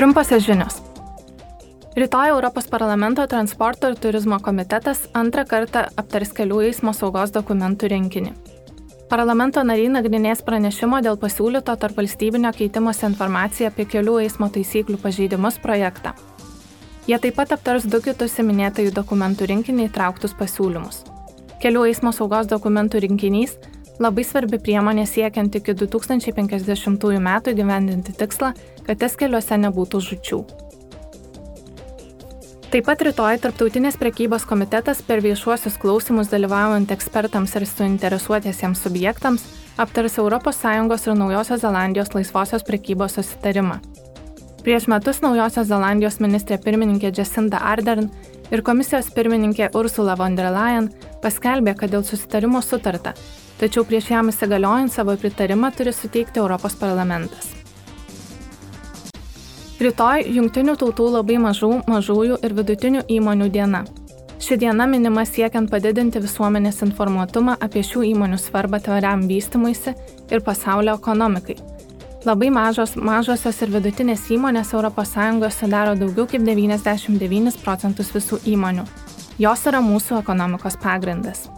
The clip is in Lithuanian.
Trumposios žinios. Rytoj Europos parlamento transporto ir turizmo komitetas antrą kartą aptars kelių eismo saugos dokumentų rinkinį. Parlamento nariai nagrinės pranešimo dėl pasiūlyto tarp valstybinio keitimosi informacija apie kelių eismo taisyklių pažeidimus projektą. Jie taip pat aptars du kitus įminėtąjų dokumentų rinkinį įtrauktus pasiūlymus. Kelių eismo saugos dokumentų rinkinys labai svarbi priemonė siekiant iki 2050 metų gyvendinti tikslą, kad ties keliuose nebūtų žučių. Taip pat rytoj Tarptautinės prekybos komitetas per viešuosius klausimus dalyvaujant ekspertams ir suinteresuotiesiems subjektams aptars ES ir Naujosios Zelandijos laisvosios prekybos susitarimą. Prieš metus Naujosios Zelandijos ministrė pirmininkė Jacinda Ardern ir komisijos pirmininkė Ursula von der Leyen paskelbė, kad dėl susitarimo sutarta, tačiau prieš jam įsigaliojant savo pritarimą turi suteikti Europos parlamentas. Rytoj Junktinių tautų labai mažų, mažųjų ir vidutinių įmonių diena. Ši diena minima siekiant padidinti visuomenės informuotumą apie šių įmonių svarbą tvariam vystimuisi ir pasaulio ekonomikai. Labai mažos, mažosios ir vidutinės įmonės ES sudaro daugiau kaip 99 procentus visų įmonių. Jos yra mūsų ekonomikos pagrindas.